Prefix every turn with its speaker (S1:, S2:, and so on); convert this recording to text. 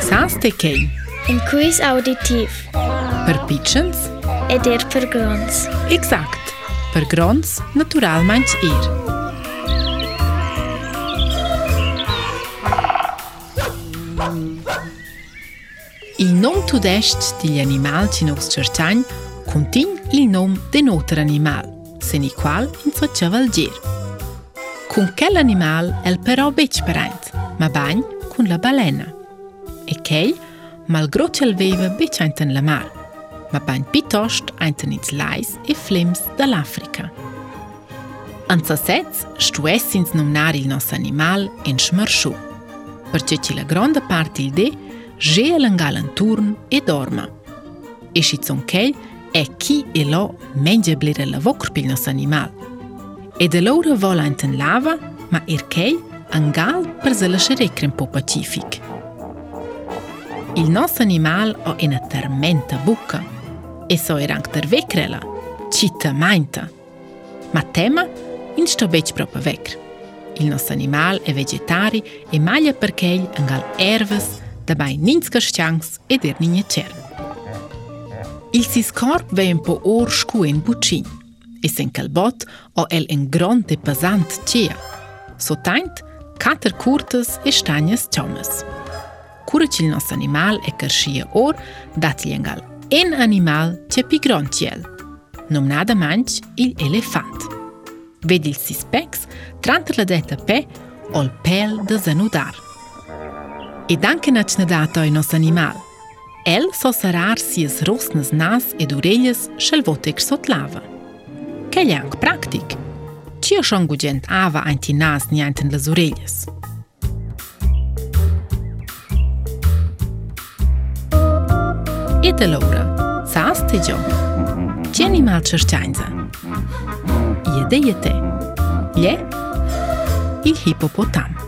S1: Saanstekein.
S2: Een quiz auditief.
S1: Per pitchens.
S2: Ed er per grons.
S1: Exact. Per grons, naturalmeins ir. Il nom tudest degli animali in nos cercagn contin il nom de notre animal, sen i qual in faccia valgir. Con quell'animal è però bec parente, ma bagn con la balena. e kei, malgro tel veiva bit einten la mal, ma bain pitost einten ins Leis e Flims dall'Africa. An sa setz, stu essins nomnar il nos animal en schmarschu, perce ci la gronda part il de, ge langal an turn e dorma. E si zon kei, e chi e lo menge blere la vocr pil nos animal. E de loura vola enten lava, ma ir er kei, angal per zelashe rekrem po Pacific. Pacific. Il nostro animale è in una tormenta buca e so era anche per vecchia, città mainta. Ma tema in sto bec proprio vecchio. Il nostro animale è vegetari e maglia perché gli angal ervas da bai ninska chance e der ninje cer. Il sis corp ve un po orscu in bucin e sen calbot o el en grande pesant cia. So tant, kater curtes e stagnes ciomes. Musik kur që nësë animal e kërshie or, datë lë nga lë animal që pigron qëllë. Në më nada manq, il elefant. Vedil si speks, trantër la dhe pe, ol pel dhe zënudar. I danke në që në datoj nësë animal. El so sërar si e zrus në znas e dureljës shëllvote kërsot lavë. Kelljank praktik, që është ongu gjend ava anti nas një antën lëzureljës? Kelljank të lovrë, sa as të gjohë. Qeni malë që është qajnëzë. Je dhe je te. Le, i hipopotamë.